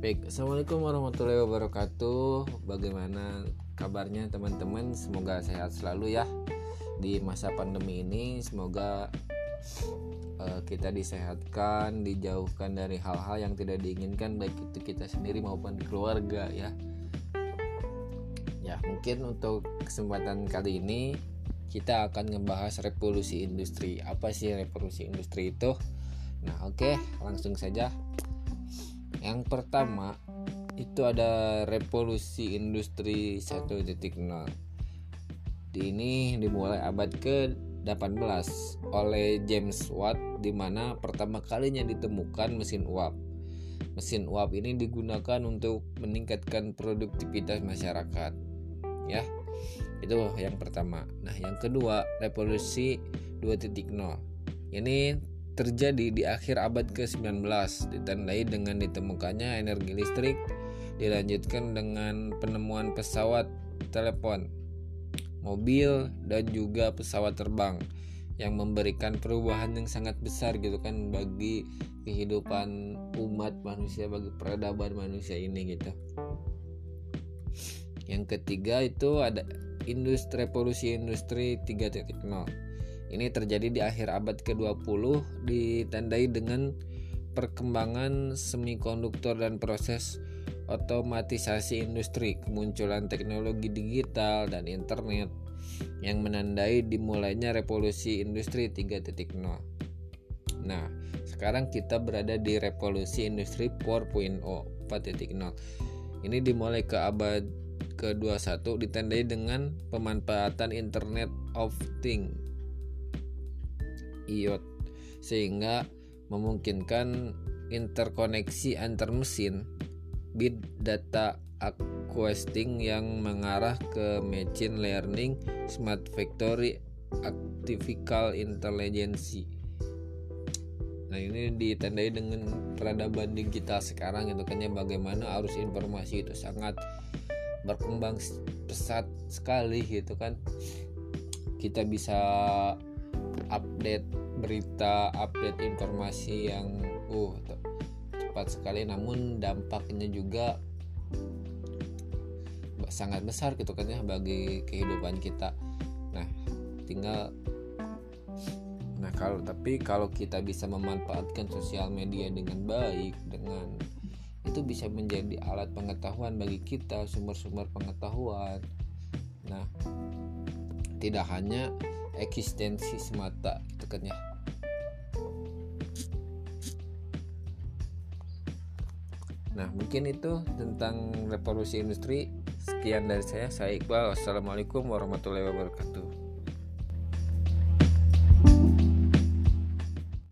Baik, Assalamualaikum warahmatullahi wabarakatuh. Bagaimana kabarnya teman-teman? Semoga sehat selalu ya Di masa pandemi ini. Semoga uh, kita disehatkan Dijauhkan dari hal-hal yang tidak diinginkan Baik itu kita sendiri maupun keluarga ya. Ya mungkin untuk kesempatan kali ini Kita akan ngebahas revolusi industri. Apa sih revolusi industri itu? Nah oke okay, langsung saja yang pertama itu ada revolusi industri 1.0. Ini dimulai abad ke-18 oleh James Watt di mana pertama kalinya ditemukan mesin uap. Mesin uap ini digunakan untuk meningkatkan produktivitas masyarakat. Ya. Itu yang pertama. Nah, yang kedua, revolusi 2.0. Ini terjadi di akhir abad ke-19. Ditandai dengan ditemukannya energi listrik dilanjutkan dengan penemuan pesawat telepon mobil dan juga pesawat terbang yang memberikan perubahan yang sangat besar gitu kan bagi kehidupan umat manusia bagi peradaban manusia ini gitu. Yang ketiga itu ada industri revolusi industri 3.0 ini terjadi di akhir abad ke-20 ditandai dengan perkembangan semikonduktor dan proses otomatisasi industri, kemunculan teknologi digital dan internet yang menandai dimulainya revolusi industri 3.0. Nah, sekarang kita berada di revolusi industri 4.0, 4.0. Ini dimulai ke abad ke-21 ditandai dengan pemanfaatan Internet of Things iot sehingga memungkinkan interkoneksi antar mesin bit data acquesting yang mengarah ke machine learning, smart factory, artificial intelligence. Nah ini ditandai dengan peradaban digital sekarang itu kan ya bagaimana arus informasi itu sangat berkembang pesat sekali gitu kan kita bisa update berita, update informasi yang uh cepat sekali namun dampaknya juga sangat besar gitu kan ya bagi kehidupan kita. Nah, tinggal Nah, kalau tapi kalau kita bisa memanfaatkan sosial media dengan baik dengan itu bisa menjadi alat pengetahuan bagi kita, sumber-sumber pengetahuan. Nah, tidak hanya eksistensi semata gitu kan ya Nah mungkin itu tentang revolusi industri. Sekian dari saya, saya Iqbal. Wassalamualaikum warahmatullahi wabarakatuh